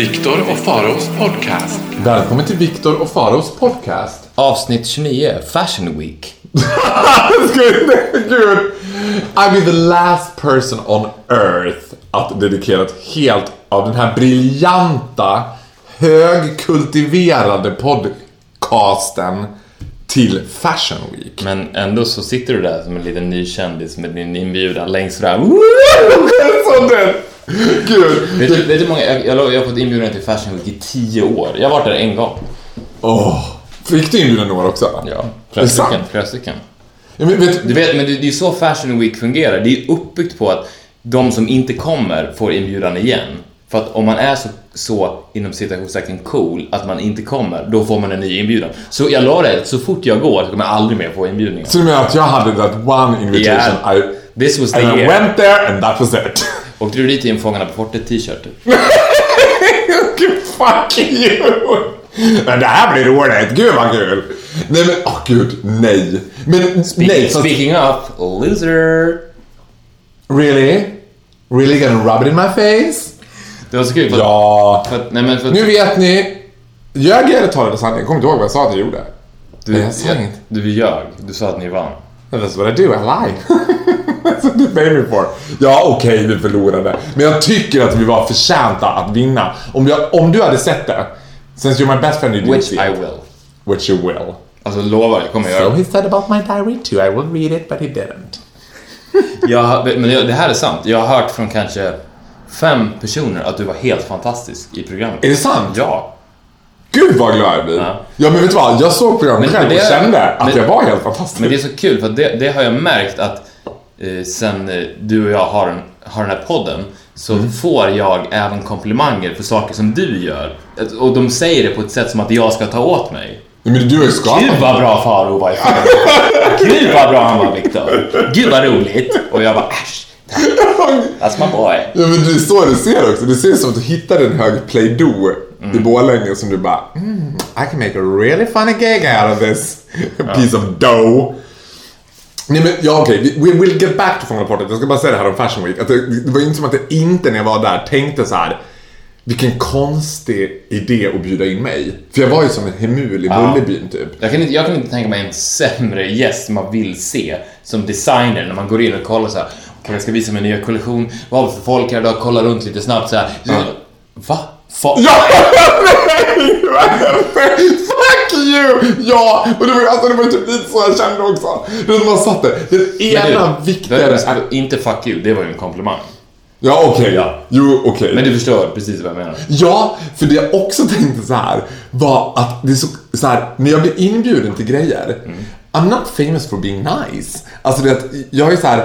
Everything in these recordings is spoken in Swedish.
Viktor och Faraos podcast. Välkommen till Viktor och Faros podcast. Avsnitt 29, Fashion Week. Gud! I'll be the last person on earth att dedikera ett helt av den här briljanta, högkultiverade podcasten till Fashion Week. Men ändå så sitter du där som en liten ny kändis med din inbjudan längst fram. Gud! Vet du, vet du många, jag, jag, jag har fått inbjudan till Fashion Week i 10 år. Jag har varit där en gång. Åh! Fick du inbjudan några också? Ja, Det flera stycken. Flera stycken. Ja, men vet, Du vet, men det, det är så Fashion Week fungerar. Det är uppbyggt på att de som inte kommer får inbjudan igen. För att om man är så, så inom citationstecken cool att man inte kommer, då får man en ny inbjudan. Så jag lovar dig, så fort jag går så kommer jag aldrig mer få inbjudningar. så du menar att jag hade that one invitation Yeah. I, This was the I year. went there and that was it. Åkte du dit i en Fångarna på fortet t-shirt? Gud, fuck you! Men det här blir roligt, gud vad kul! Nej men, åh gud, nej. Men nej, fast, Speaking of, loser. really? Really gonna rub it in my face? Det var så kul för, Ja. för nej men för Nu vet ni. Ljög jag eller talade sanning? Jag kommer inte ihåg vad jag sa att jag gjorde. du, Nej, jag sa inget. du ljög. Du sa att ni vann. That's what I do, I lie. What you pay for. Ja, okej, vi förlorade. Men jag tycker att vi var förtjänta att vinna. Om, jag, om du hade sett det. Since you're my best friend you didn't Which I it. will. Which you will. Alltså lovar, jag kommer So göra he said about my diary too. I will read it, but he didn't. jag, Men det här är sant. Jag har hört från kanske fem personer att du var helt fantastisk i programmet. Är det sant? Ja. Gud vad glad jag blir. Ja. Ja. men vet du vad? Jag såg programmet Men- själv det- och kände att men- jag var helt fantastisk. Men det är så kul för det, det har jag märkt att sen eh, du och jag har, en, har den här podden så Mm. får jag även komplimanger för saker som du gör. Och de säger det på ett sätt som att jag ska ta åt mig. Men du har ju skapat... Gud vad bra Faro var i. Gud vad bra han var Viktor. Gud vad roligt. Och jag bara äsch. That's my boy. Ja men det är så det ser också. Det ser ut som att du hittade en hög Play-Doh i Borlänge som du bara mm, I can make a really funny gag out of this piece of dough. Nej men ja okej, vi we will get back to Fångarapporten. Jag ska bara säga det här om Fashion Week. Att det, det var ju inte som att jag inte när jag var där tänkte så här. Vilken konstig idé att bjuda in mig. För jag var ju som en hemul i Bullerbyn typ. Jag kan, inte, jag kan inte tänka mig en sämre gäst man vill se som designer när man går in och kollar så här. Jag ska visa min nya kollektion. Vad har vi för folk här idag? Kolla runt lite snabbt så här. Va? Fa- Ja! You! Ja! Och det var, ju- alltså, det var ju typ lite så jag kände också. Det man satt där. Den ena du, viktigare är... Inte fuck you, det var ju en komplimang. Ja, okej. Ja. Jo, okej. Men du förstår precis vad jag menar. Ja, för det jag också tänkte så här var att det är så, så här, när jag blir inbjuden till grejer, I'm not famous for being nice. Alltså det att jag är så här,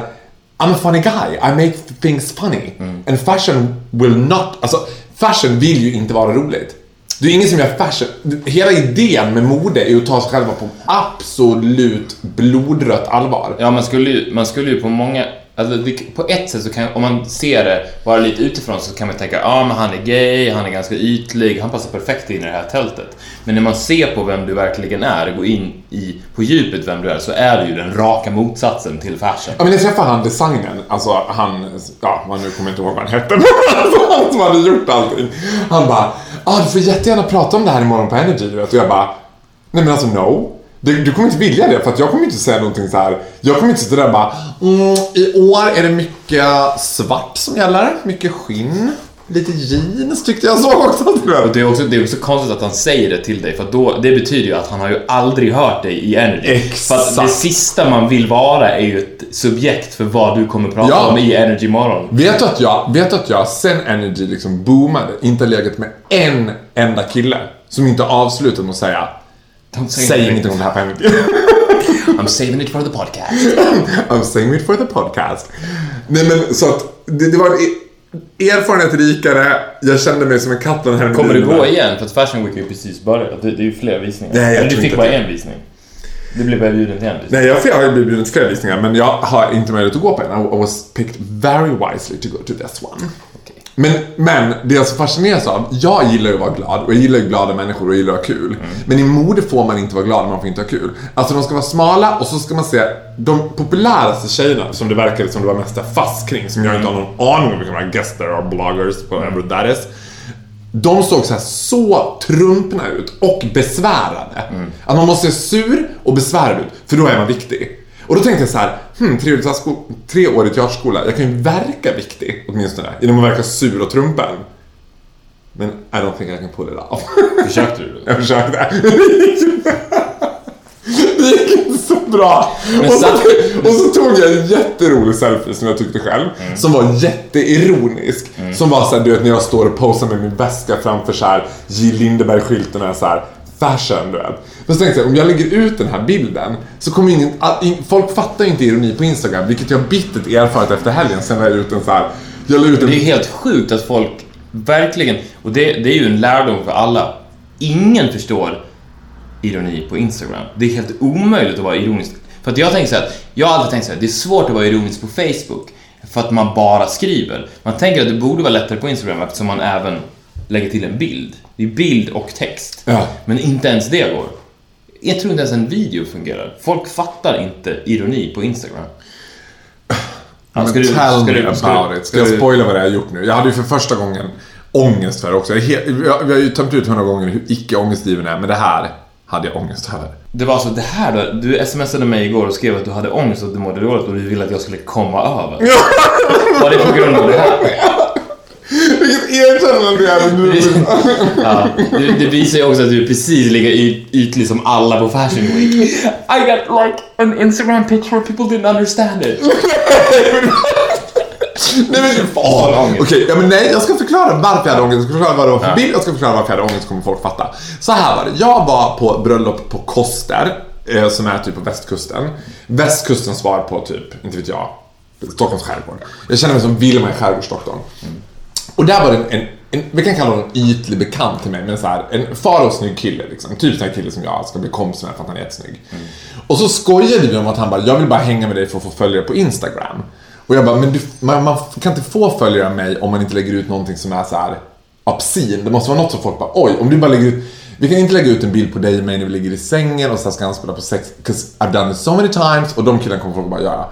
I'm a funny guy, I make things funny. And fashion will not, alltså fashion vill ju inte vara roligt. Det är ingen som gör fashion, hela idén med mode är ju att ta sig själva på absolut blodrött allvar. Ja, man skulle ju, man skulle ju på många... Alltså det, på ett sätt så kan, om man ser det bara lite utifrån så kan man tänka, ja ah, men han är gay, han är ganska ytlig, han passar perfekt in i det här tältet. Men när man ser på vem du verkligen är, går in i, på djupet vem du är, så är du ju den raka motsatsen till fashion. Ja men jag träffade han designern, alltså han, ja man nu kommer jag inte ihåg vad han hette, men alltså han som hade gjort allting. Han bara, ah du får jättegärna prata om det här imorgon på Energy du vet. Och jag bara, nej men alltså no. Du, du kommer inte vilja det för att jag kommer inte säga någonting så här. Jag kommer inte sitta där och bara, mm, i år är det mycket svart som gäller, mycket skinn. Lite jeans tyckte jag såg också. vet. Och det är, också, det är också konstigt att han säger det till dig, för att då, det betyder ju att han har ju aldrig hört dig i Energy. Exakt. För att det sista man vill vara är ju ett subjekt för vad du kommer prata Ja. om i Energy morgon. Vet du att jag, vet att jag sen Energy liksom boomade, inte legat med en enda kille som inte avslutat med att säga Säg ingenting om det här på Energy. I'm saving it for the podcast. I'm saying it for the podcast. Nej men så att det, det var en erfarenhet rikare. Jag kände mig som en katt den här Kommer du gå igen? För att Fashion Week ju precis börjat. Det, det är ju fler visningar. Nej, jag Eller du fick bara det. en visning. Du blev bara bjuden till en visning. Nej, jag har blivit bjuden till flera visningar men jag har inte möjlighet att gå på en. I was picked very wisely to go to this one. Men, men det jag så fascineras av, jag gillar ju att vara glad och jag gillar ju glada människor och jag gillar att ha kul. Men i mode får man inte vara glad, man får inte ha kul. Alltså de ska vara smala och så ska man se de populäraste tjejerna som det verkade som det var mest fast kring, som jag inte har någon aning om vilka de här guester och bloggers, whatever that is. De såg så här så trumpna ut och besvärade. Att man måste se sur och besvärad ut, för då är man viktig. Och då tänkte jag så här, hmm, treårig teatersko- treårig teaterskola, jag kan ju verka viktig åtminstone, genom att verka sur och trumpen. Men I don't think I can pull it off. Försökte du? Jag försökte. Det gick inte så bra. Och så, och så tog jag en jätterolig selfie som jag tyckte själv. Som var jätteironisk. Som var såhär, du vet när jag står och posar med min väska framför såhär J. Lindeberg-skylten och så här fashion, du vet. Men så tänkte jag, om jag lägger ut den här bilden så kommer ingen, folk fattar ju inte ironi på Instagram, vilket jag bittert erfarit efter helgen. Sen la jag ut en så här, jag la ut en Det är helt sjukt att folk verkligen, och det, det är ju en lärdom för alla. Ingen förstår ironi på Instagram. Det är helt omöjligt att vara ironisk. För att jag tänker så här, jag har alltid tänkt så här, det är svårt att vara ironisk på Facebook. För att man bara skriver. Man tänker att det borde vara lättare på Instagram eftersom man även lägger till en bild. Det är bild och text. Ja. Men inte ens det går. Jag tror inte ens en video fungerar. Folk fattar inte ironi på Instagram. Men ska du- tell ska me du- about ska du- it. Ska jag spoila vad jag har gjort nu? Jag hade ju för första gången ångest för det också. Jag, helt, jag, vi har ju tömt ut hundra gånger hur icke ångestdriven är, men det här hade jag ångest över. Det var så det här då, du smsade mig igår och skrev att du hade ångest och att du mådde dåligt och du ville att jag skulle komma över. Var det på grund av det här? Vilket erkännande det är nu. Ja, det, det visar ju också att du är precis lika yt, ytlig som alla på Fashion Week. I got like an Instagram picture where people didn't understand it. Nej men Fan. Okej, ja, men nej, jag ska förklara varför jag hade ångest. Jag ska förklara vad det var för bild. Jag ska förklara varför jag hade ångest, så kommer folk fatta. Så här var det. Jag var på bröllop på Koster, eh, som är typ på västkusten. Västkustens svar på typ, inte vet jag, Stockholms skärgård. Jag känner mig som Vilma i skärgårdsdoktorn. Och där var det en, en, vi kan kalla honom ytlig bekant till mig, men så här, en far och snygg kille liksom. Typ sån här kille som jag ska bli kompis med för att han är jättesnygg. Och så skojade vi om att han bara, jag vill bara hänga med dig för att få följare på Instagram. Och jag bara, men du, man, man kan inte få följare av mig om man inte lägger ut någonting som är så här obscene. Det måste vara något som folk bara, oj, om du bara lägger ut vi kan inte lägga ut en bild på dig och mig när vi ligger i sängen och sen ska han spela på sex, 'cause I've done it so many times och de killarna kommer folk bara göra.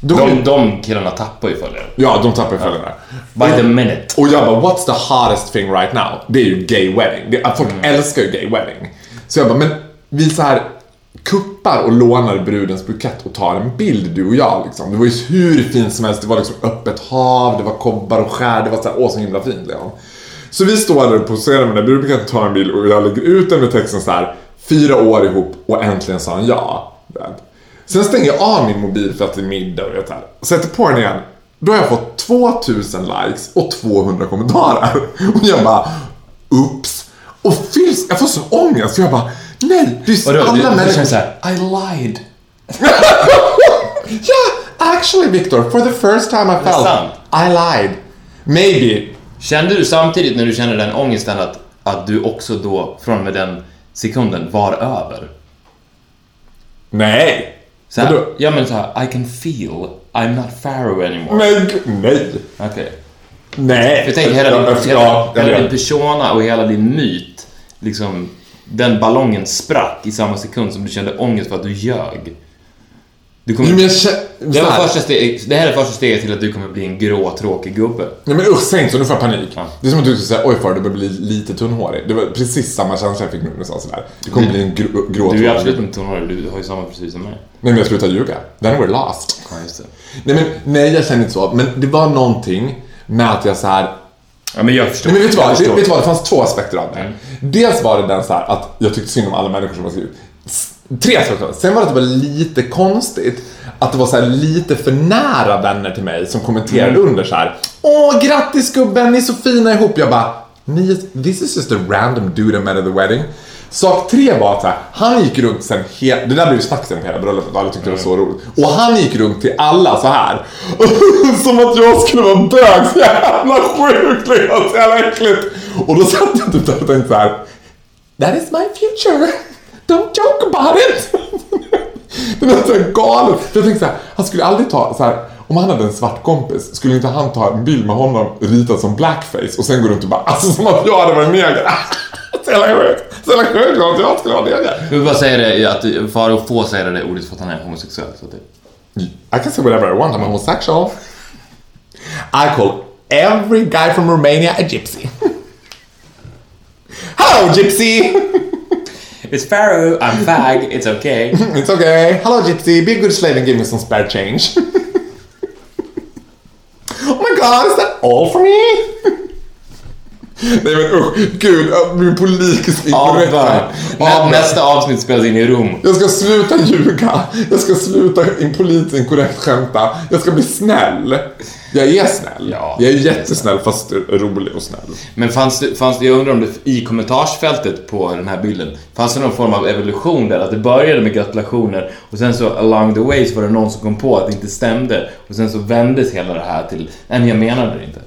Då De, de killarna tappar ju följare. Ja, de tappar ju följare. By the minute. Och jag bara, what's the hottest thing right now? Det är ju gay wedding. Det, folk älskar ju gay wedding. Så jag bara, men vi så här kuppar och lånar brudens bukett och tar en bild du och jag liksom. Det var ju hur fint som helst. Det var liksom öppet hav, det var kobbar och skär. Det var så här, åh så himla fint liksom. Så vi står där och poserar med den brudbuketten och tar en bild och jag lägger ut den med texten så här. Fyra år ihop och äntligen sa han ja. Sen stänger jag av min mobil för att det är middag och vet här. Sätter på den igen. Då har jag fått 2000 likes och 200 kommentarer. Och jag bara, oops. Och fylls, jag får sån ångest. Så jag bara, nej, det är alla du, du människor. känner såhär, I lied. Yeah, actually Victor, for the first time I felt sant? I lied. Maybe. Kände du samtidigt när du kände den ångesten att, att du också då, från och med den sekunden, var över? Nej. Så här, ja men såhär, I can feel I'm not Pharaoh anymore. Men nej. Okej. Nej. Jag tänker hela din, hela, hela din persona och hela din myt, liksom, den ballongen sprack i samma sekund som du kände ångest för att du ljög. Du kommer, men jag känner... det, var första steg, det här är första steget till att du kommer bli en grå, tråkig gubbe. Nej men usch, säg inte så, nu får jag panik. Ja. Det är som att du skulle säga, oj far du börjar bli lite tunnhårig. Det var precis samma känsla jag fick nu när du sa sådär. Du kommer bli en grå, grå Du är absolut inte tonårig, du har ju samma precis som mig. Nej men jag slutar ljuga. Then we're lost. Ja, just det. Nej men, nej jag känner inte så. Men det var någonting med att jag så här. Ja, men jag förstår. Nej men vet du vad? Vet du vad? Det fanns två aspekter av det. Dels var det den så här att jag tyckte synd om alla människor som var skrivit. Tre aspekter. Sen var det det var lite konstigt att det var så lite för nära vänner till mig som kommenterade Mm. under så här. Åh grattis gubben, ni är så fina ihop. Jag bara, this is just a random dude I met at the wedding. Sak tre var att här, han gick runt sen, he- det där blev ju snacksen på hela bröllopet alla tyckte det var så roligt. Och han gick runt till alla så här. Som att jag skulle vara bög, så jävla sjukt liksom, så jävla äckligt. Och då satt jag typ där och tänkte så här. That is my future. Don't joke about it. Det var så. För jag tänkte så här, han skulle aldrig ta så här, om han hade en svart kompis, skulle inte han ta en bild med honom ritad som blackface och sen gå runt och bara, alltså som att jag hade varit neger. Så jävla sjukt. Så jävla sjukt att jag skulle vara neger. Jag vill bara säga det, att Farao får säga det ordet för att han är homosexuell. Så det... I can say whatever I want, I'm homosexual. I call every guy from Romania a gypsy. Hello gypsy! It's Pharaoh, I'm fag, it's okay. It's okay. Hello gypsy, be a good slave and give me some spare change. oh my god, is that all for me? Nej men usch, gud, jag blir politiskt inkorrekt här. Nä, nästa avsnitt spelas in i Rom. Jag ska sluta ljuga. Jag ska sluta in politiskt inkorrekt skämta. Jag ska bli snäll. Jag är snäll. Ja, jag är jättesnäll fast rolig och snäll. Men fanns det, fanns det, jag undrar om det i kommentarsfältet på den här bilden, fanns det någon form av evolution där? Att det började med gratulationer och sen så along the way så var det någon som kom på att det inte stämde och sen så vändes hela det här till, nej men jag menade det inte.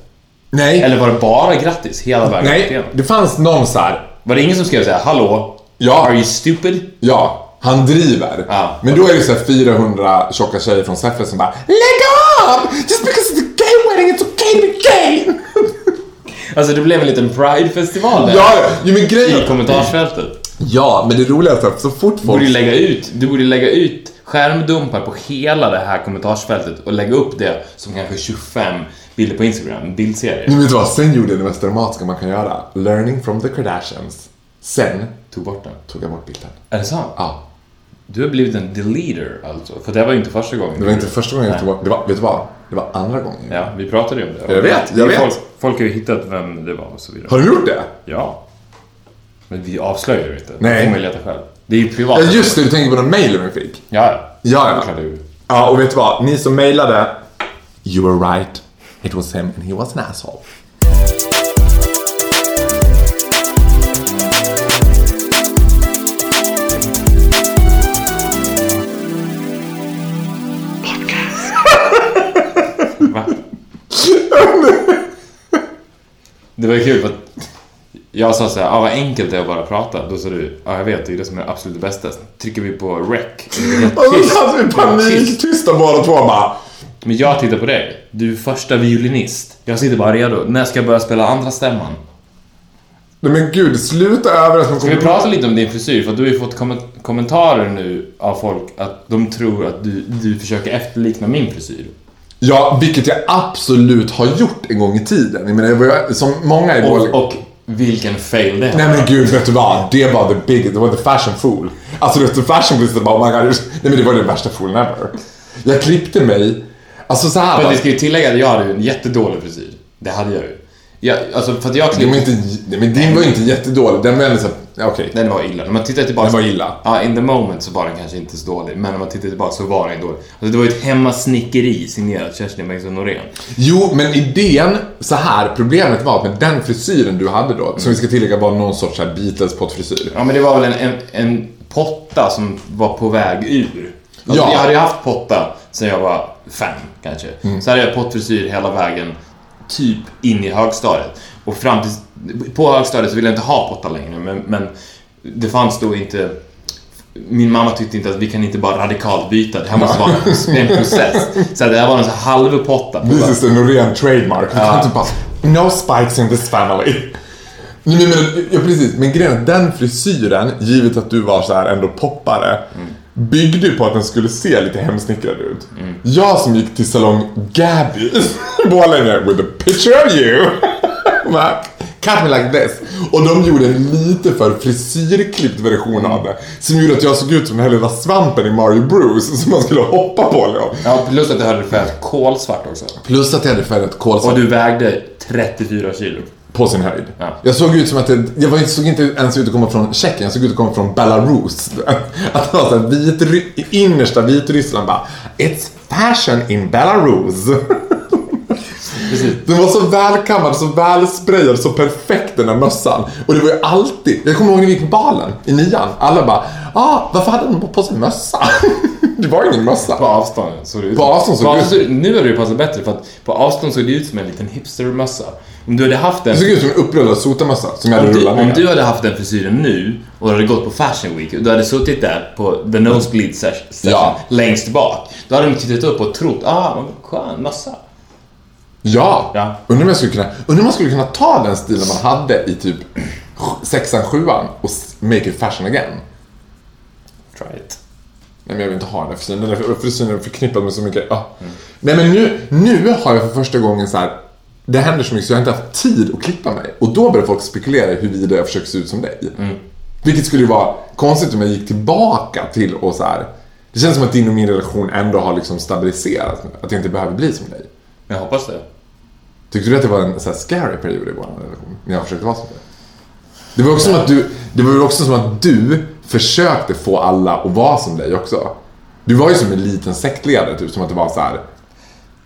Nej. Eller var det bara grattis hela vägen Nej, det fanns någon så här. Var det ingen som skrev såhär, hallå? Ja. Are you stupid? Ja, han driver. Ja. Men då är det så här 400 tjocka tjejer från Säffle som bara Lägg av! Just because it's a gay wedding it's okay to be gay! Alltså det blev en liten Pride-festival där. ja, ja. Men I grejen... kommentarsfältet. Ja, men det roliga är att så fort Du borde folk... lägga ut, du borde lägga ut skärmdumpar på hela det här kommentarsfältet och lägga upp det som kanske 25 bilder på Instagram, en bildserie. Men vet du vad? Sen gjorde jag det mest dramatiska man kan göra. Learning from the Kardashians. Sen Tog bort den. tog jag bort bilden. Är det sant? Ja. Du har blivit en deleter alltså. För det var ju inte första gången. Det var inte första gången jag tog bort... Det var, vet du vad? Det var andra gången. Ja, vi pratade ju om det. Jag vet, jag vet. Folk, folk har ju hittat vem det var och så vidare. Har du gjort det? Ja. Men vi avslöjar ju inte. Nej. Det får man leta själv. Det är ju privat. Ja, just det. Du tänker på den mailen vi fick. Ja, ja. Ja, ja. och vet du vad? Ni som mejlade, you were right. It was him and he was an asshole. Va? Det var ju kul för att jag sa såhär, ah, vad enkelt det är att bara prata. Då sa du, ja ah, jag vet, det är det som är absolut bästa. Trycker vi på rec. Och så satt vi paniktysta båda två bara... Men jag tittar på dig. Du är första violinist. Jag sitter bara redo. När ska jag börja spela andra stämman? Nej men gud, sluta överraska Ska vi prata lite om din frisyr? För du har ju fått kom kommentarer nu av folk att de tror att du, du försöker efterlikna min frisyr. Ja, vilket jag absolut har gjort en gång i tiden. Jag menar, jag var, som många i vår... Och, och vilken fail det Nej men gud, vet du vad? Det var the big, det var the fashion fool. Alltså du vet, the fashion fool bara, oh my god. Nej men det var den värsta foolen ever. Jag klippte mig, alltså så här. Bara- vi ska ju tillägga att jag hade ju en jättedålig frisyr. Det hade jag ju. Jag, alltså för att jag klippte... inte, men din var inte jättedålig. Den var ändå så ja, okej. Den var illa. När man tittar tillbaka... Den var illa. Ja, in the moment så var den kanske inte så dålig. Men när man tittar tillbaka så var den dålig. Alltså det var ju ett hemmasnickeri signerat Kerstin Bengtsson Norén. Jo, men idén, så här, problemet var att med den frisyren du hade då, som vi ska tillägga var någon sorts här Beatles-pottfrisyr. Ja, men det var väl en, en, en potta som var på väg ur. Alltså, Ja. Jag hade ju haft potta sen jag var fem, kanske. Så hade jag pottfrisyr hela vägen, typ in i högstadiet. Och fram till... På högstadiet så ville jag inte ha potta längre, men, men det fanns då inte... Min mamma tyckte inte att vi kan inte bara radikalt byta, det här måste vara en, process. Så det här var en sån här halvpotta. på This is the Norén trademark. Du kan inte bara, no spikes in this family. Nej, men, ja, precis. Men grejen är den frisyren, givet att du var så här ändå poppare, byggde ju på att den skulle se lite hemsnickrad ut. Jag som gick till salong Gabby i Borlänge with a picture of you. Cut me like this. Och de gjorde en lite för frisyrklippt version av det. Som gjorde att jag såg ut som den här lilla svampen i Mario Bruce som man skulle hoppa på. Liksom. Ja, plus att jag hade färgat kolsvart också. Plus att jag hade färgat kolsvart. Och du vägde 34 kilo. På sin höjd. Ja. Jag såg ut som att jag, jag var, inte- såg inte ens ut att komma från Tjeckien, jag såg ut att komma från Belarus. Att det var såhär vit, i innersta Vitryssland bara It's fashion in Belarus. precis. Den var så välkammad, så välsprayad, så perfekt den där mössan. Och det var ju alltid, jag kommer ihåg när vi gick på balen i nian. Alla bara, ah, varför hade den på sig mössa? det var ingen mössa. På avstånd såg det ut På avstånd såg det ut- Nu har det ju passat bättre för att på avstånd såg det ut som en liten hipstermössa. Om du hade haft den... Det såg ut som en upprullad sotamössa som jag hade Om rullat om ner. du hade haft den frisyren nu och hade gått på Fashion Week och du hade suttit där på the nosebleed ses- session Ja. längst bak. Då hade de tittat upp och trott, ah, skön mössa. Ja! Ja. Undrar om jag skulle kunna, undrar om man skulle kunna ta den stilen man hade i typ sexan, sjuan och make it fashion again. Try it. Nej men jag vill inte ha den frisyren. Den frisyren är förknippad med så mycket... Ah. Nej men nu, nu har jag för första gången så här. Det händer så mycket så jag har inte haft tid att klippa mig. Och då börjar folk spekulera i huruvida jag försöker se ut som dig. Vilket skulle ju vara konstigt om jag gick tillbaka till och så här. Det känns som att din och min relation ändå har liksom stabiliserats nu. Att jag inte behöver bli som dig. Jag hoppas det. Tyckte du att det var en så här scary period i vår relation? När jag försökte vara som dig? Det var också som att du, det var ju också som att du försökte få alla att vara som dig också. Du var ju som en liten sektledare typ, som att det var så här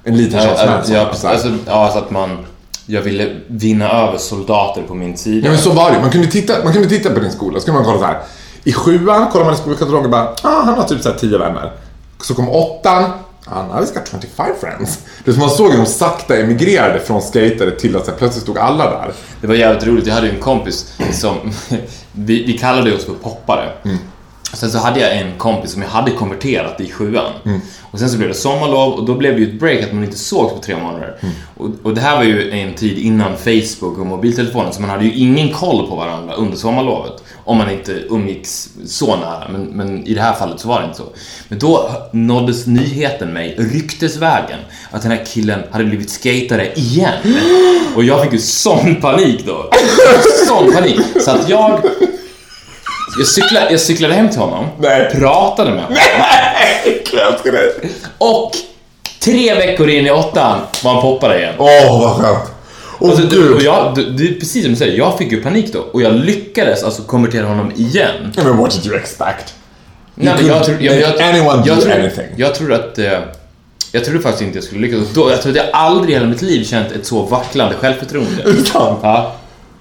en liten Charles Ja, Manson. ja, så här. alltså, ja, så att man... Jag ville vinna över soldater på min sida. Ja men så var det man kunde titta, man kunde titta på din skola, så kunde man kolla så här. I sjuan kollar man i skolkatalogen och bara, ah, han har typ så här 10 vänner. Så kom åttan, now he's got 25 friends. Det som man såg hur de sakta emigrerade från skatare till att så här, plötsligt stod alla där. Det var jävligt roligt. Jag hade ju en kompis som... vi, vi kallade oss för poppare. Sen så hade jag en kompis som jag hade konverterat i sjuan. Och sen så blev det sommarlov och då blev det ju ett break att man inte sågs på tre månader. Och, och det här var ju en tid innan Facebook och mobiltelefonen så man hade ju ingen koll på varandra under sommarlovet. Om man inte umgicks så nära. Men, men i det här fallet så var det inte så. Men då nåddes nyheten mig, ryktesvägen, att den här killen hade blivit skatare igen. Och jag fick ju sån panik då. Sån panik. Så att jag... Jag cyklade, jag cyklade hem till honom, Nej. pratade med honom Jag älskar dig. och tre veckor in i åttan var han poppare igen. Åh, vad skönt. Åh, Alltså, du, gud. och jag, du, du, precis som du säger, jag fick ju panik då och jag lyckades alltså konvertera honom igen. I mean, what did you expect? Nej, men jag, tror- jag, jag, anyone jag, do tror- anything? Jag trodde att... eh, Jag trodde faktiskt inte jag skulle lyckas. Då, jag trodde jag aldrig i hela mitt liv känt ett så vacklande självförtroende. Är det sant? Ja.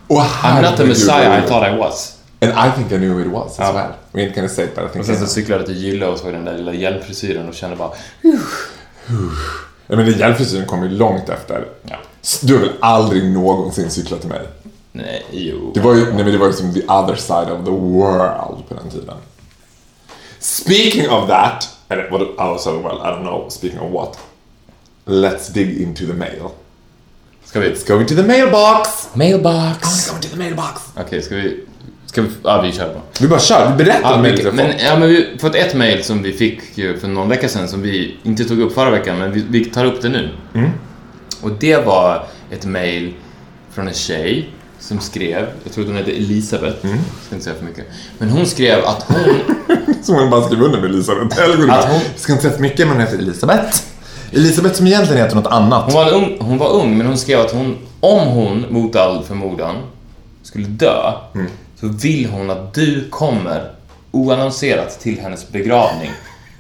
Och I'm not the messiah I thought I was. And I think I knew who it was as Ja. well. We ain't gonna say it, but I think Och sen så cyklade jag till Gylla och såg den där lilla hjälmfrisyren och kände bara... Ja, men den hjälmfrisyren kom ju långt efter. Ja. Du har väl aldrig någonsin cyklat till mig? Nej, jo. Det var ju, nej men det var ju som the other side of the world på den tiden. Speaking of that, eller of the world, I don't know, speaking of what. Let's dig into the mail. Ska vi... Let's go into the mailbox! Mailbox! Go into the mailbox! Okej, ska vi... Ska vi... Ja, vi kör bara. Vi bara kör, vi berättar Ja, om vi, men, ja, men vi har fått ett mail som vi fick ju för någon vecka sedan som vi inte tog upp förra veckan, men vi, vi tar upp det nu. Mm. Och det var ett mail från en tjej som skrev, jag tror hon hette Elisabeth, Mm. ska inte säga för mycket, men hon skrev att hon, Som hon bara skrev under med Elisabeth. Eller Att hon- ska inte säga för mycket, men hon heter Elisabeth. Elisabeth som egentligen heter något annat. hon var, ung, hon var ung, men hon skrev att hon, om hon mot all förmodan skulle dö, Mm. Så vill hon att du kommer oannonserat till hennes begravning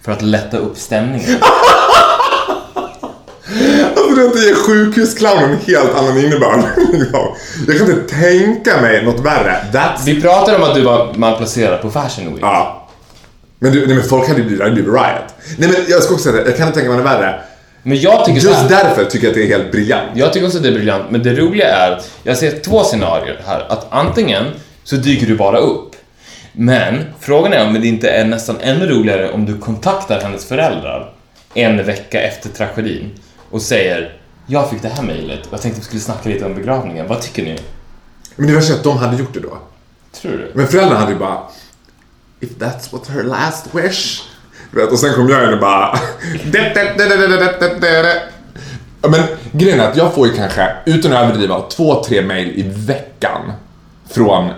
för att lätta upp stämningen. Alltså det ger sjukhusclownen en helt annan innebörd. Jag kan inte tänka mig något värre. That's... Vi pratade om att du var malplacerad på Fashion Week. Ja. Men, du, nej, men folk hade blivit, hade blivit riot. Nej men jag ska också säga det, jag kan inte tänka mig något värre. Men jag tycker Just här, därför tycker jag att det är helt briljant. Jag tycker också att det är briljant, men det roliga är att jag ser två scenarier här. Att antingen så dyker du bara upp. Men frågan är om det inte är nästan ännu roligare om du kontaktar hennes föräldrar en vecka efter tragedin och säger jag fick det här mejlet och jag tänkte att vi skulle snacka lite om begravningen. Vad tycker ni? Men det värsta är att de hade gjort det då. Tror du? Men föräldrarna hade ju bara If that's what her last wish. Vet, och sen kom jag in och bara Men grejen är att jag får ju kanske, utan att överdriva, två, tre mail i veckan från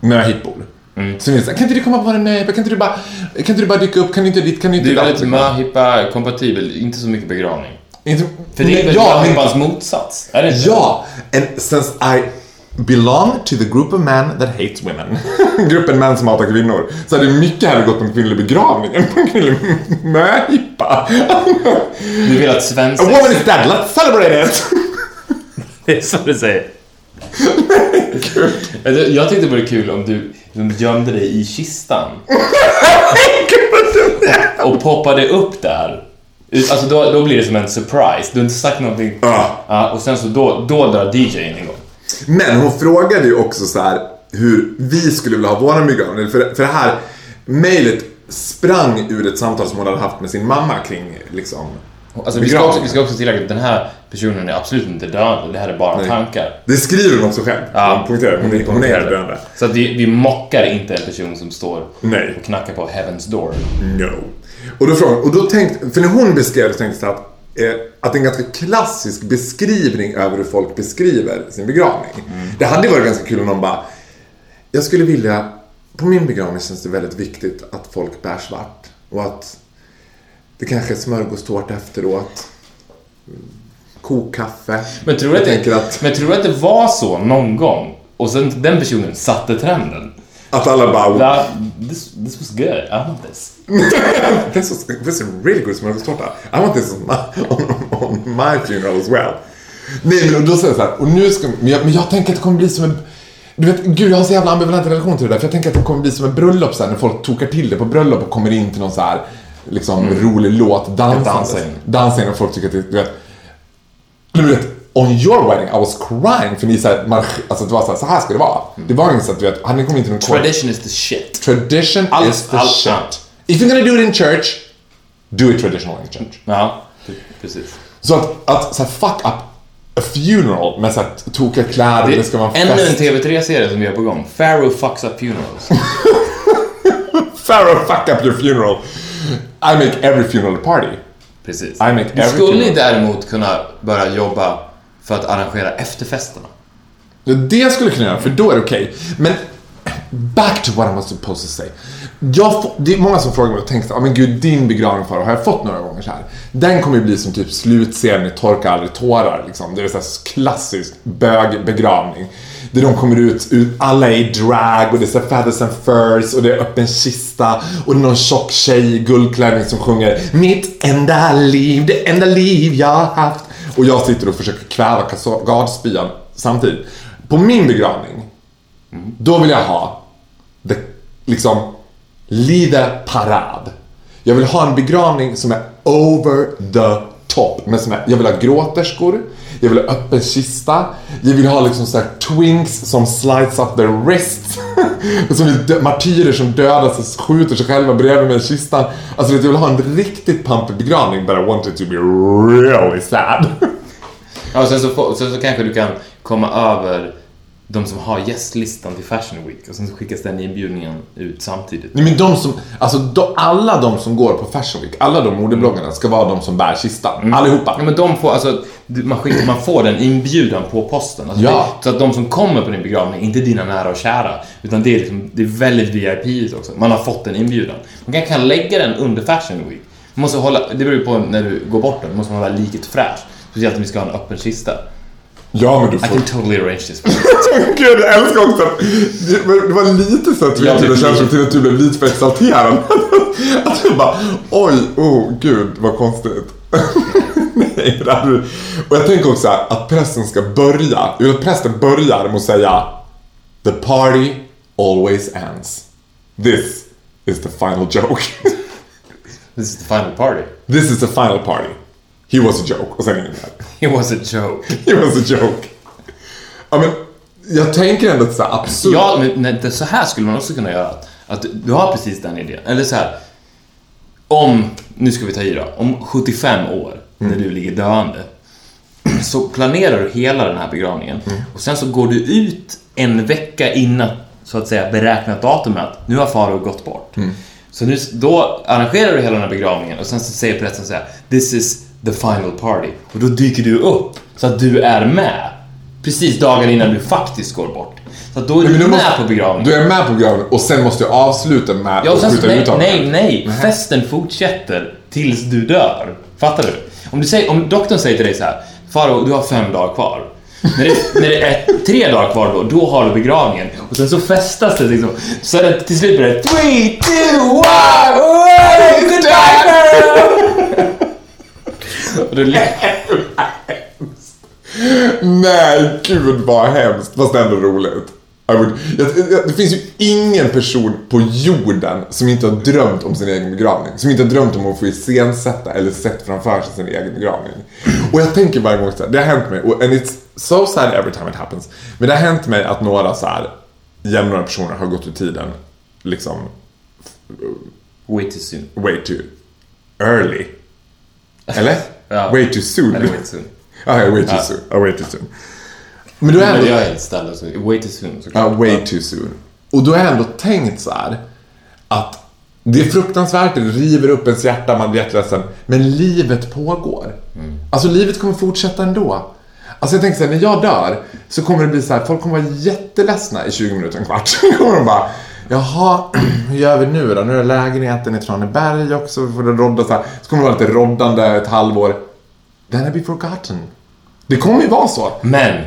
möhippor. Mm. Som vill säga, kan inte du komma på en möhippa? Kan inte du bara, kan inte du bara dyka upp? Kan du inte dit? Kan du inte Du är datt?" väldigt möhippa-kompatibel, inte så mycket begravning. Inte- För det är väl ja, möhippans motsats? Är det inte? Ja, and since I belong to the group of men that hates women. Gruppen män som hatar kvinnor. Så hade mycket hellre gått på en kvinnlig begravning än på en kvinnlig möhippa. Du vill att A svensexa... woman is dead, let's celebrate it! Det är så du säger. Jag- Jag tyckte det vore kul om du liksom gömde dig i kistan. och, och poppade upp där. Ut- Alltså då, då blir det som en surprise. Du har inte sagt någonting. Ja. Ja, och sen så då, då drar DJn igång. Men hon frågade ju också så här hur vi skulle vilja ha våran begravning. För, för det här mejlet sprang ur ett samtal som hon hade haft med sin mamma kring liksom Alltså, vi, ska också, vi ska också tillägga att den här personen är absolut inte döende. Det här är bara Nej. tankar. Det skriver hon också själv. hon poängterar. Hon, är- hon är döende. Så att vi, vi mockar inte en person som står Nej. och knackar på Heaven's door. No. Och då, frågade, och då tänkte, för när hon beskrev det så tänkte jag att, eh, att en ganska klassisk beskrivning över hur folk beskriver sin begravning. Det hade varit ganska kul om någon bara, jag skulle vilja, på min begravning känns det väldigt viktigt att folk bär svart. Och att det kanske är smörgåstårta efteråt. Kokkaffe. Men tror, du att att, men tror du att det var så någon gång och sen den personen satte trenden? att alla bara, That, this, this was good, I want this. this, was, this is a really good smörgåstårta. I want this on my, on, on my funeral as well. Nej men då säger jag så här, och nu ska, men jag, men jag tänker att det kommer bli som en du vet, gud jag har så jävla ambivalent relation till det där för jag tänker att det kommer bli som ett bröllop sen när folk tokar till det på bröllop och kommer in till någon så här liksom rolig låt, dansande. Dansa in. Dansa in och folk tycker att det, du vet. Du vet, on your wedding I was crying för ni så här, marsch, alltså det var så här, så här ska det vara. Det var inte så att du vet, hade ni kommit in till någon kår- Tradition is the shit. Tradition Allt- is the allt- shit. If you're gonna do it in church, do it traditional in church. Ja, precis. Så att, att så här, fuck up a funeral med så här, tokiga kläder, det, ska vara en Ännu en fest. TV3-serie som vi har på gång. Pharaoh fucks up funerals. Pharaoh, fuck up your funeral. I make every funeral party. Precis. I make Du every skulle funeral. däremot kunna börja jobba för att arrangera efterfesterna. Ja, Det skulle jag kunna göra, för då är det okej. Men back to what I was supposed to say. Jag får, det är många som frågar mig och tänker så "Ah, men gud din begravning Farao har jag fått några gånger så här. Den kommer ju bli som typ slutscenen i Torka aldrig tårar liksom. Det är så här klassisk bögbegravning. Där de kommer ut, ut, alla är i drag och det är så feathers and furs och det är öppen kista och det är någon tjock tjej i guldklänning som sjunger Mitt enda liv, det enda liv jag har haft. Och jag sitter och försöker kväva gardspyan samtidigt. På min begravning, då vill jag ha the, liksom lite parad. Jag vill ha en begravning som är over the top. Men som är, jag vill ha gråterskor, jag vill ha öppen kista, jag vill ha liksom så här twinks som slides up their wrists. som är martyrer som dödas och skjuter sig själva bredvid mig i kistan. Alltså jag vill ha en riktigt pampig begravning but I want it to be really sad. Ja, och sen så, sen så kanske du kan komma över de som har gästlistan till Fashion Week och sen så skickas den inbjudningen ut samtidigt. Nej men de som, alltså de, alla de som går på Fashion Week, alla de modebloggarna ska vara de som bär kistan. Allihopa. Ja, men de får, alltså, man, skickar, man får den inbjudan på posten. Alltså Ja. det, så att de som kommer på din begravning, inte dina nära och kära, utan det är, liksom, det är väldigt VIP också. Man har fått en inbjudan. Man kan, kan lägga den under Fashion Week. Man måste hålla, det beror ju på när du går bort den, måste man hålla liket fräscht. Speciellt om vi ska ha en öppen kista. Ja men du I får... can totally arrange this. Gud, jag älskar också att det var, lite så att Jag vi känslor lite- till att du blev lite för exalterad. Att du bara, oj, oh gud vad konstigt. Nej, det hade du. Och jag tänker också här, att prästen ska börja, att prästen börjar med att säga The party always ends. This is the final joke. This is the final party. This is the final party. He was a joke. Och sen ingen mer. It was a joke. He was a joke. Ja men, jag tänker ändå att så här absurt. Ja, men nej, det, så här skulle man också kunna göra. Att du, har precis den idén. Eller så här. Om, nu ska vi ta i då, om 75 år, när du ligger döende, så planerar du hela den här begravningen. Och sen så går du ut en vecka innan, så att säga, beräknat datum att nu har Faro gått bort. Så nu, då arrangerar du hela den här begravningen och sen så säger prästen så här, This is the final party. Och då dyker du upp så att du är med. Precis dagen innan du faktiskt går bort. Så att då är du Men med du måste- på begravningen. Du är med på begravningen och sen måste jag avsluta med Ja, och sen, skjuta nej, ut honom. nej, nej. Festen fortsätter tills du dör. Fattar du? Om, du säger, om doktorn säger till dig så här, Faro, du har fem dagar kvar. När det, när det är tre dagar kvar då, då har du begravningen. Och sen så festas det liksom. Så är det, till slut blir det three, two, one, oh, goodbye girl! Och då, Nej, gud vad hemskt. Fast ändå roligt. Would, jag, jag, det finns ju ingen person på jorden som inte har drömt om sin egen begravning. Som inte har drömt om att få iscensätta eller sett framför sig sin egen begravning. Och jag tänker varje gång så här, det har hänt mig, och and it's so sad every time it happens. Men det har hänt mig att några så här jämnåriga personer har gått ur tiden, liksom, Way too soon. way too early. Eller? Ja. Way too soon. Eller way too soon. Ja, ja, way too Ja. soon. Ja, way too soon. Men då är Men ändå... jag är helt ställd också. Way too soon Ja, såklart. way too soon. Och då har ändå tänkt så här att det är fruktansvärt, det river upp ens hjärta, man blir jätteledsen. Men livet pågår. Alltså livet kommer fortsätta ändå. Alltså jag tänker så här, när jag dör så kommer det bli så här, folk kommer vara jätteledsna i 20 minuter, en kvart. Så kommer de bara, jaha, hur gör vi nu då? Nu är det lägenheten i Traneberg också, vi får rodda så här. Så kommer det vara lite roddande ett halvår. Then I'll be forgotten. Det kommer ju vara så. Men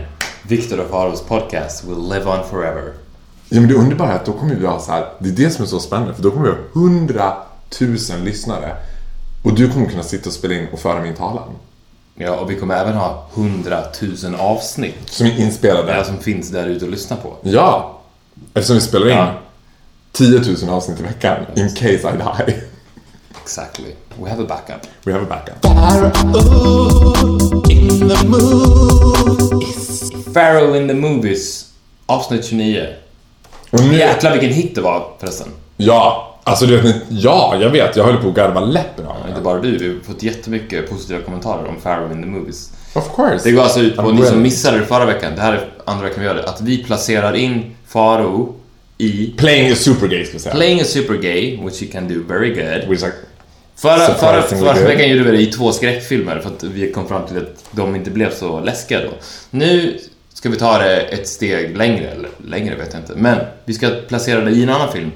Victor och Faros podcast will live on forever. Ja men det underbara är att då kommer vi ha så här, det är det som är så spännande, för då kommer vi ha hundratusen lyssnare. Och du kommer kunna sitta och spela in och föra min talan. Ja, och vi kommer även ha hundratusen avsnitt Som är inspelade. där som finns där ute att lyssna på. Ja! Eftersom vi spelar in Ja. 10 000 avsnitt i veckan, in case I die. Exactly. We have a backup. We have a backup. Pharaoh in the Movies, avsnitt 29. Och nu, Jäklar vilken hit det var förresten. ja, alltså du vet, ja, jag vet, jag höll på att garva läppen av Inte det. bara du, vi har fått jättemycket positiva kommentarer om Pharaoh in the Movies. Of course. Det går alltså ut på, I'm ni som missade det förra veckan, det här är andra veckan vi gör det, att vi placerar in Pharaoh i Playing a super gay, ska vi säga. Playing a super gay, which he can do very good. Which like, Förra, förra, förra veckan gjorde vi det i två skräckfilmer för att vi kom fram till att de inte blev så läskiga då. Nu ska vi ta det ett steg längre, eller längre vet jag inte, men vi ska placera det i en annan film.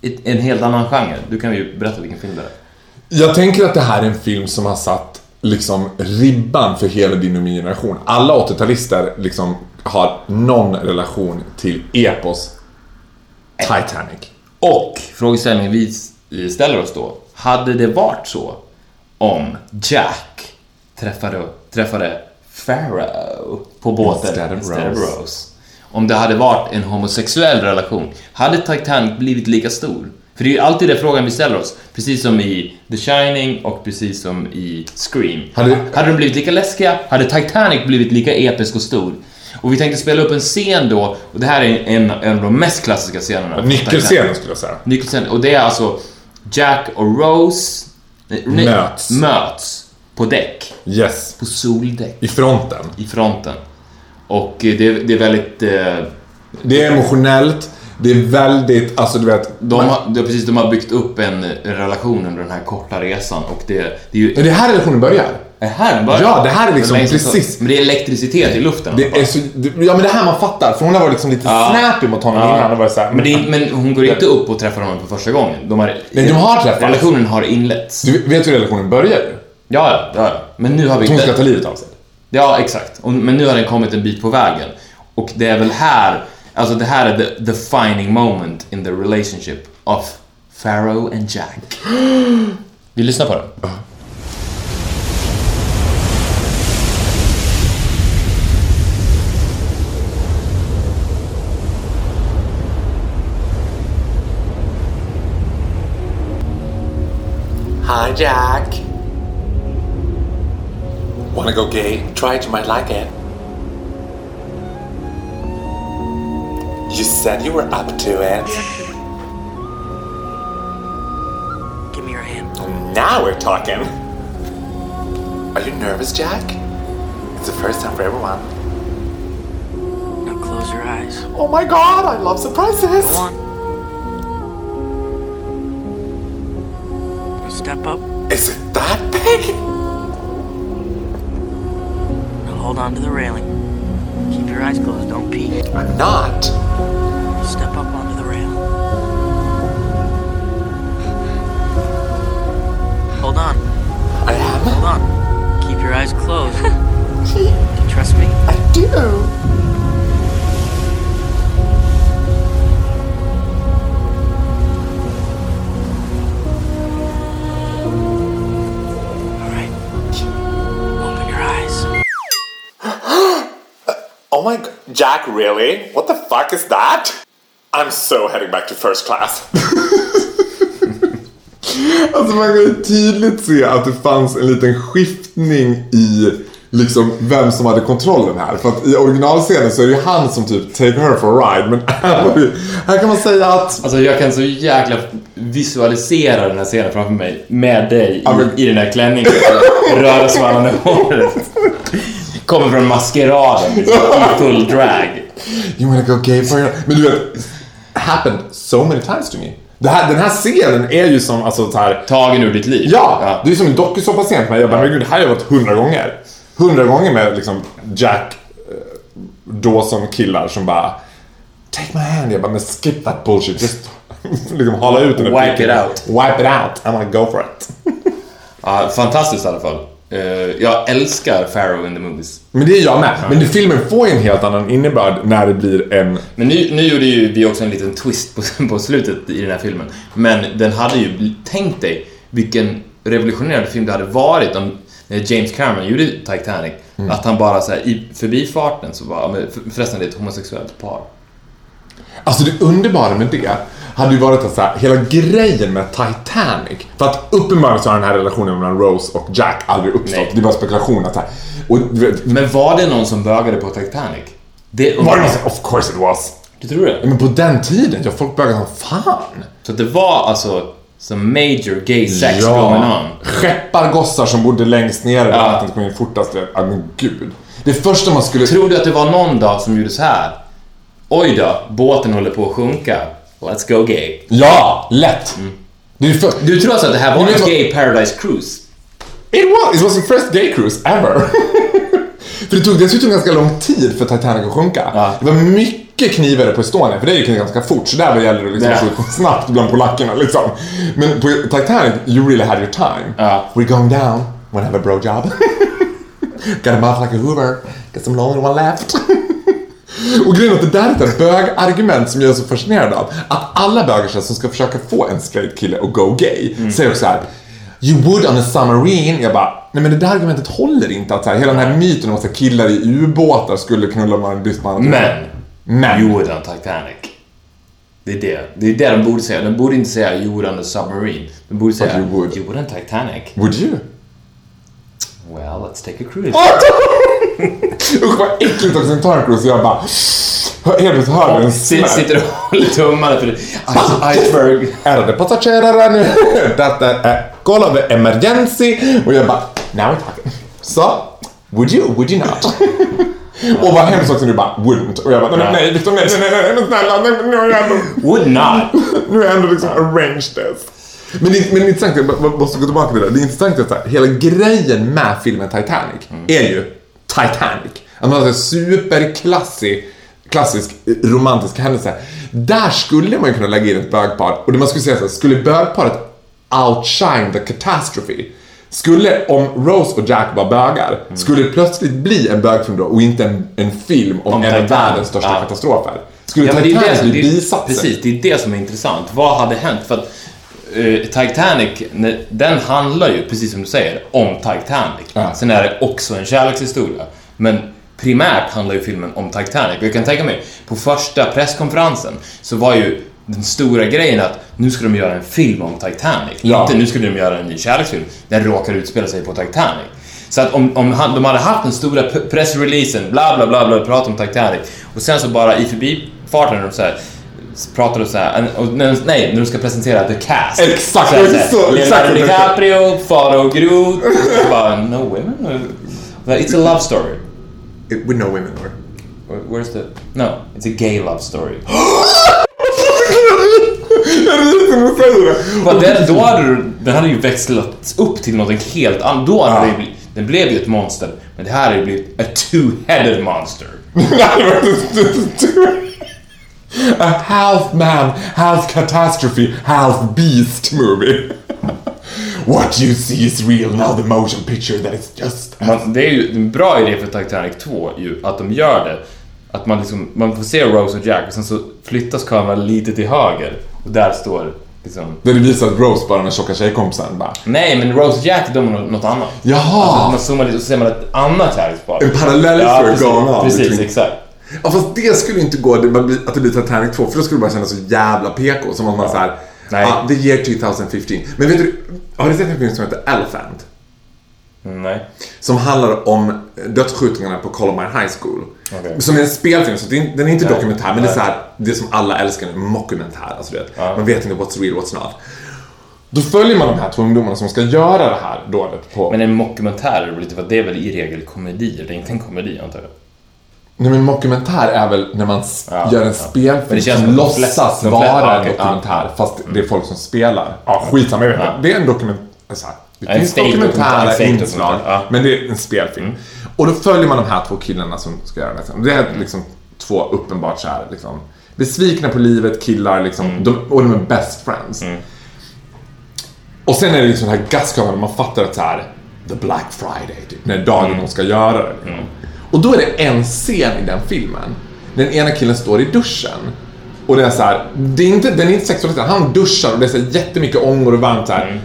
I en helt annan genre. Du kan ju berätta vilken film det är. Jag tänker att det här är en film som har satt liksom ribban för hela din och min generation. Alla 80-talister liksom har någon relation till epos Titanic. Och frågeställningen vi ställer oss då, hade det varit så om Jack träffade, träffade Pharaoh på båten Instead of Rose. Rose? Om det hade varit en homosexuell relation, hade Titanic blivit lika stor? För det är ju alltid den frågan vi ställer oss, precis som i The Shining och precis som i Scream. Hade- hade de blivit lika läskiga? Hade Titanic blivit lika episk och stor? Och vi tänkte spela upp en scen då, och det här är en, en av de mest klassiska scenerna. Nyckelscenen skulle jag säga. Nyckelscen, och det är alltså Jack och Rose nej, Möts. möts på däck, Yes. på soldäck I fronten. i fronten. Och eh, det, det är väldigt... Eh, Det är emotionellt. Det är väldigt, alltså du vet. de, har, det är precis, de har byggt upp en, en relation under den här korta resan och det, det är ju... Är det här relationen börjar? Är här bara, Ja, det här är liksom sedan- precis- Men det är elektricitet i luften. Det är så, det, ja men det här man fattar, för hon har varit liksom lite Ja. snappy mot honom Ja. innan. Var så här, men, det men hon går inte upp och träffar honom för första gången. De har, Nej, de har träffats. Relationen har inletts. Du vet hur relationen börjar? Ja, ja. Men nu har vi... Hon ska ta livet av sig. Ja, exakt. Och, men nu har den kommit en bit på vägen. Och det är väl här, alltså det här är the defining moment in the relationship of Pharaoh and Jack. Vi lyssnar på den. Hi, Jack. Wanna go gay? Try it, you might like it. You said you were up to it. Give me your hand. Now we're talking. Are you nervous, Jack? It's the first time for everyone. Now close your eyes. Oh my god, I love surprises! Step up. Is it that big? Now hold on to the railing. Keep your eyes closed. Don't peek. I'm not. Step up onto the rail. Hold on. I am. Hold on. Keep your eyes closed. trust me? I do. Jack, really? What the fuck is that? I'm so heading back to first class. Alltså man kan ju tydligt se att det fanns en liten skiftning i liksom vem som hade kontrollen här. För att i originalscenen så är det ju han som typ take her for a ride. Men här, kan man säga att Alltså jag kan så jäkla visualisera den här scenen framför mig med dig Ja, men- i, i den här klänningen. Rörsvallande håret. Kommer från maskeraden liksom, i full drag. You wanna go gay for your... Men du vet, happened so many times to me. Här, den här scenen är ju som alltså så här. Tagen ur ditt liv. Ja, det är som en dokusåpascen för mig. Jag bara, herregud, det här har jag varit hundra gånger. Hundra gånger med liksom Jack eh, Dawson-killar som bara Take my hand. Jag bara, men skip that bullshit. Just liksom hala ut den Wipe it out. Wipe it out. I'm gonna go for it. Ja, fantastiskt i alla fall. Eh, jag älskar Pharaoh in the movies. Men det är jag med. Men filmen får ju en helt annan innebörd när det blir en... Men nu, nu gjorde ju vi också en liten twist på, på slutet i den här filmen. Men den hade ju, tänk dig vilken revolutionerande film det hade varit om James Cameron gjorde Titanic. Att han bara så här, i förbifarten så för- förresten det är ett homosexuellt par. Alltså det underbara med det hade ju varit att så här, hela grejen med Titanic. För att uppenbarligen så har den här relationen mellan Rose och Jack aldrig uppstått. Nej. Det är bara spekulation att så här. Och Men var det någon som bögade på Titanic? Det, var det någon som- Of course it was. Du tror det? Men på den tiden, ja folk bögade som fan. Så det var alltså some major gay sex going on. Skeppargossar som bodde längst ner Ja. vattnet kom in fortast. Ja men gud. Det första man skulle... Tror du att det var någon dag som gjorde så här? Oj då, båten håller på att sjunka. Let's go gay. Ja, lätt. Det är för... Du tror alltså att det här var du vad- gay paradise cruise? It was! It was the first gay cruise ever. för det tog dessutom ganska lång tid för Titanic att sjunka. Ja. Det var mycket knivare på Estonia, för det gick ganska fort. Så där gäller det liksom att skjuta snabbt bland polackerna liksom. Men på Titanic, you really had your time. Ja. We're going down, wanna have a bro job. Got a mouth like a hoover, got some lonely one left. Och grejen är att det där är ett bögargument som jag är så fascinerad av. Att alla bögar som ska försöka få en straight kille att go gay säger också så här. You would on a submarine. Jag bara, nej men det där argumentet håller inte. Att så här, hela den här myten om att killar i ubåtar skulle knulla med en andra Men, Men. you would on Titanic. Det är det. Det är det de borde säga. De borde inte säga you would on a submarine. De borde säga you would. you would on Titanic. Would you? Well, let's take a cruise. Usch vad äckligt också, en tar cruise. Jag bara, helt plötsligt hör jag en smäll. sitter och håller tummarna för det. Ice- Iceberg. Ärade passagerare, nu detta är of emergency. Och jag bara, now we're talking. Så, would you, would you not? Och vad hemskt också nu bara, wouldn't. Och jag bara, nej, nej, Victor, nej, nej, nej, nej, snälla, nej, nu har jag ändå, Would not. nu har jag ändå liksom arranged this. Men det, men det är intressant, jag måste gå tillbaka till det där. Det är intressant att hela grejen med filmen Titanic är ju Titanic. Har en superklassig klassisk eh, romantisk händelse. Där skulle man ju kunna lägga in ett bögpar och det man skulle säga så här, skulle bögparet outshine the catastrophe skulle, om Rose och Jack var bögar, skulle det plötsligt bli en bögfilm då och inte en, en film om, Om en av världens största Ja. katastrofer? Skulle Ja, Titanic bli bisatsen? precis, det är det som är intressant. Vad hade hänt? För att Titanic, när- den handlar ju, precis som du säger, om Titanic. Ja. Sen är det också en kärlekshistoria. Men primärt handlar ju filmen om Titanic. Och jag kan tänka mig, på första presskonferensen så var ju den stora grejen att nu ska de göra en film om Titanic. Ja. Inte nu skulle de göra en ny kärleksfilm. Den råkar utspela sig på Titanic. Så att om, om han, de hade haft den stora pressreleasen, bla bla bla, bla prata om Titanic och sen så bara i förbifarten de så här, pratar de så här, nej, när de ska presentera the cast. Exakt, så här, så här, så- Leonardo. DiCaprio, Faro Groot, och bara no women. It's a love story. With no women or... Where's the... No, it's a gay love story. Du. Men den, då hade du, den hade ju växlats upp till något helt annat. Då hade Ja. det den blev ju ett monster. Men det här hade ju blivit a two-headed monster. A half man, half catastrophe, half beast movie. What you see is real now the motion picture that is just... Man, det är ju en bra idé för Titanic 2 ju, att de gör det. Att man liksom, man får se Rose och Jack och sen så flyttas kameran lite till höger. Och där står liksom... Där det visar att Rose bara den tjocka tjejkompisen bara... Nej, men Rose och Jack, de har något, annat. Jaha! Alltså, man zoomar lite och så ser man ett annat kärlekspar. En parallell precis, going on Precis, between- exakt. Ja fast det skulle inte gå att det blir Titanic 2 för då skulle det bara kännas så jävla PK som om man såhär Nej. Ja, the year 2015. Men vet du, har du sett en film som heter Elephant? Nej. Som handlar om dödsskjutningarna på Columbine High School. Okej. Som är en spelfilm, så den är inte Nej. dokumentär, men det är Nej. så här, det som alla älskar nu, mockumentär. Alltså, vet. Ja. Man vet inte what's real, what's not. Då följer man de här två ungdomarna som ska göra det här dådet på... Men en mockumentär är det väl lite för att det är väl i regel komedier, det är inte en komedi antar jag. Nej men mockumentär är väl när man Ja, gör en ja. spelfilm som som låtsas flesta- vara en okej, ja. dokumentär fast det är folk som spelar. Ja, skitsamma, jag vet Ja. Det är en dokumentär. Det en finns dokumentär, dokumentära inslag, dokumentär, men det är en spelfilm. Och då följer man de här två killarna som ska göra det. Det är liksom två uppenbart så här, liksom, besvikna på livet killar liksom, Mm. de, och de är best friends. Och sen är det liksom den här gasskalan man fattar att så här, the black friday, typ, när dagen Mm. de ska göra det. Liksom. Och då är det en scen i den filmen. Den ena killen står i duschen. Och det är så här, det är inte, den är inte sexualiserad. Han duschar och det är så här jättemycket ångor och varmt så. Mm.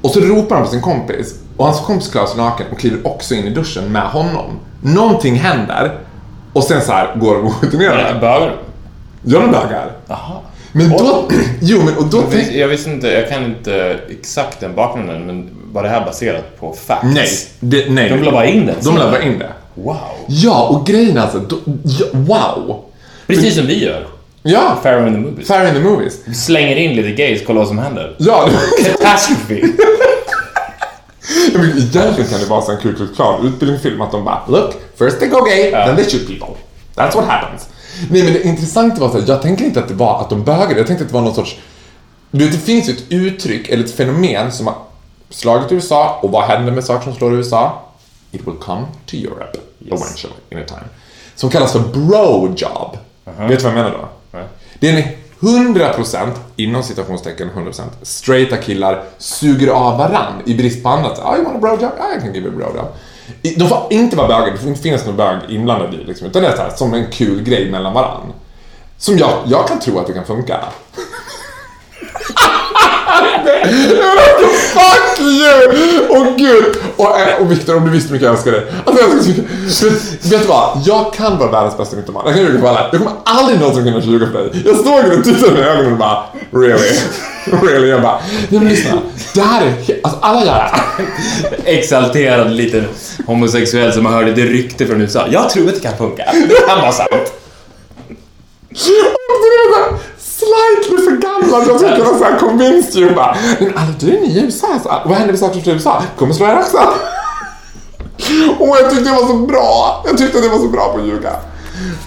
Och så ropar han på sin kompis. Och hans kompis klär sig naken och kliver också in i duschen med honom. Någonting händer. Och sen så här går de och skjuter ner bögar Gör de bögar? Jaha. Men då... Jo, men och då... Jag, vis- jag visste inte, jag kan inte exakt den bakgrunden, men var det här baserat på facts? Nej. Det, nej. De la bara in det. De la bara in det. Wow. Ja, och grejen alltså... Då, ja, wow! Precis som vi gör. Ja! Pharaoh in the Movies. Fair in the movies. Vi slänger in lite gays, kolla vad som händer. Ja, Catastrophe. Ja, men Egentligen kan det vara så en kul, kul, klar utbildningsfilm att de bara Look, first they go gay, then they shoot people. That's what happens. Nej men det intressanta var så här, jag tänker inte att det var att de bögade, jag tänkte att det var någon sorts... Du vet, det finns ju ett uttryck, eller ett fenomen som har slagit i USA, och vad händer med saker som slår i USA? It will come to Europe eventually, in a time. Som kallas för bro job. Vet du vad jag menar då? Nej. Det är en 100% inom citationstecken 100% straighta killar suger av varann i brist på annat. Ah, you want a bro job? Ah, I can give you a bro job. I- De får inte vara bögar, det får inte finnas någon bög inblandad i liksom, utan det är så här, som en kul grej mellan varann. Som jag, jag kan tro att det kan funka. Fuck you! Åh gud! Och, eh, och Viktor, om du visste hur mycket jag älskar dig. Alltså, jag älskar dig så mycket. vet, du vad? Jag kan vara världens bästa mytoman. Jag kan ljuga för alla. Jag kommer aldrig någonsin kunna ljuga för dig. Jag stod där och tittade med ögonen och bara really? really? Jag bara, nej men lyssna. Det här är, alltså alla gör det. Exalterad liten homosexuell som har hört ett rykte från USA. Jag tror att det kan funka. Det kan vara sant. Det Slightly för gammal. Jag skulle kunna säga convinced you. Bara, men alla du är ny i USA. Så, vad händer med saker i USA? Kommer slå er också. Och jag tyckte det var så bra. Jag tyckte det var så bra på att ljuga.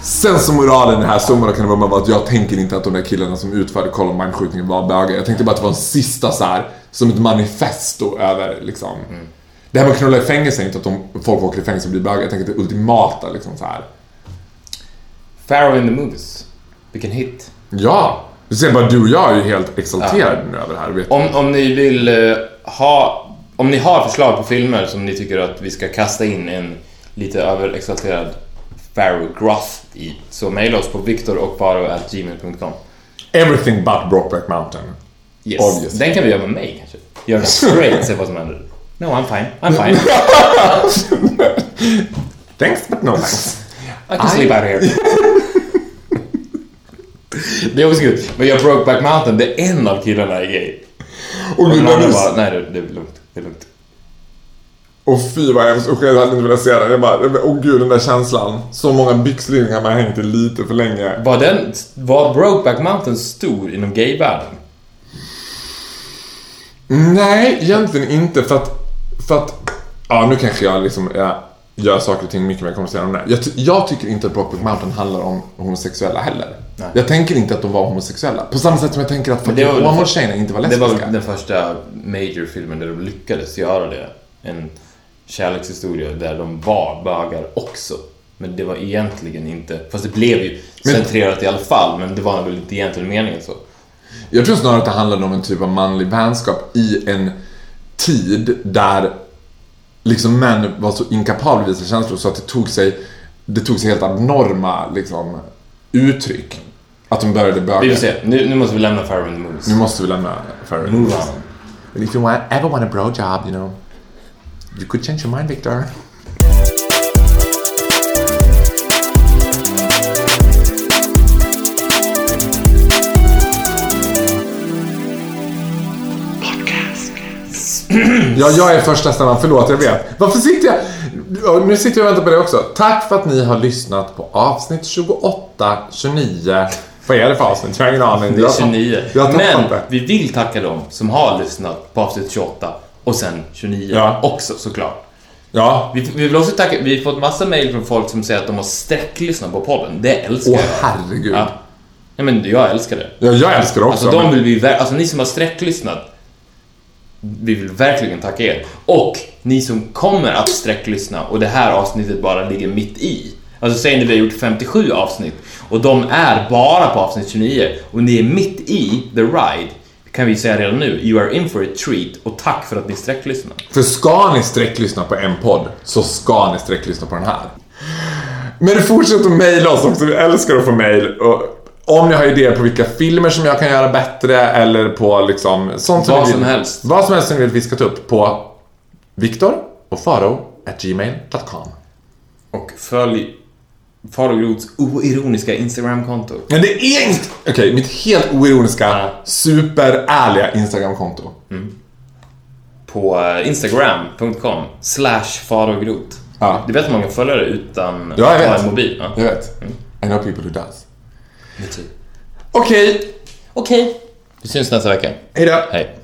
Sen så moralen i den här summan kan det vara att jag tänker inte att de där killarna som utförde Columbine-skjutningen var bögar. Jag tänkte bara att det var en sista så här, som ett manifesto över liksom. Det här med att knulla i fängelse inte att de, folk åker i fängelse och blir bögar. Jag tänker att det ultimata liksom så här. Pharaoh in the Movies. Vilken hit. Ja! Du ser bara du och jag är ju helt exalterade nu över det här. Vet. Om, om ni vill eh, ha... Om ni har förslag på filmer som ni tycker att vi ska kasta in en lite överexalterad Pharaoh Groth i, så mejla oss på viktorochfaro.gmail.com. Everything but Brokeback Mountain. Yes. Obviously. Den kan vi göra med mig kanske. Göra den straight, se vad som händer. No, I'm fine. I'm fine. Thanks but no thanks. I can sleep out here. Det är också kul. Men jag Brokeback Mountain, det är en av killarna är gay. Och du... bara, nej det, det är lugnt. Det är lugnt. Och fy vad hemskt. Usch, jag hade inte velat se den. Jag bara, åh gud den där känslan. Så många byxlinningar man hängt i lite för länge. Var, den, var Brokeback Mountain stor inom gayvärlden? Nej, egentligen inte för att... För att... Ja, nu kanske jag liksom ja, gör saker och ting mycket mer komplicerade än det. Jag, jag tycker inte att Brokeback Mountain handlar om homosexuella heller. Nej. Jag tänker inte att de var homosexuella. På samma sätt som jag tänker att det fucking var Åmål-tjejerna inte var Det lesbiska. var väl den första major-filmen där de lyckades göra det. En kärlekshistoria där de var bögar också. Men det var egentligen inte... Fast det blev ju Men- centrerat i alla fall, men det var väl inte egentligen meningen så. Jag tror snarare att det handlade om en typ av manlig vänskap i en tid där liksom män var så inkapabla att visa känslor så att det tog sig, det tog sig helt abnorma liksom, uttryck. Att de började böga. Vi får se. Nu, nu måste vi lämna Farrow and the Moves. Nu måste vi lämna Farrow and the Moves. If you want, ever want a job, you know, you could change your mind, Victor. Ja, jag är första stämman. Förlåt, jag vet. Varför sitter jag... Nu sitter jag och väntar på det också. Tack för att ni har lyssnat på avsnitt 28, 29 vad är det för avsnitt? Jag har ingen aning. Det är Jag har- 29. Jag har tappat Men det. vi vill tacka dem som har lyssnat på avsnitt 28 och sen 29 Ja. också såklart. Ja. Vi, vi vill också tacka, vi har fått massa mail från folk som säger att de har sträcklyssnat på podden. Det älskar Åh, jag. herregud. Ja. Nej men jag älskar det. Ja, jag älskar det också. Alltså de vill vi, alltså ni som har sträcklyssnat, vi vill verkligen tacka er. Och ni som kommer att sträcklyssna och det här avsnittet bara ligger mitt i. Alltså säg när vi har gjort 57 avsnitt och de är bara på avsnitt 29 och ni är mitt i the ride. Kan vi säga redan nu, you are in for a treat och tack för att ni sträcklyssnar. För ska ni sträcklyssna på en podd så ska ni sträcklyssna på den här. Men fortsätt att mejla oss också, vi älskar att få mejl. Om ni har idéer på vilka filmer som jag kan göra bättre eller på liksom sånt Vad ni vill, som helst. Vad som helst som ni vill att vi ska ta upp på Viktor och Faro at gmail.com. Och följ Faro Groths oironiska Instagramkonto. Men det är inte... Okej, mitt helt oironiska, Ja. superärliga Instagramkonto. På eh, instagram.com slash farogroth. Ja. Du vet hur många följare utan Ja, jag att ha vet. en mobil? Ja. Jag vet. I know people who does. Okej. Okej, Okej. Vi syns nästa vecka. hejdå. Hej.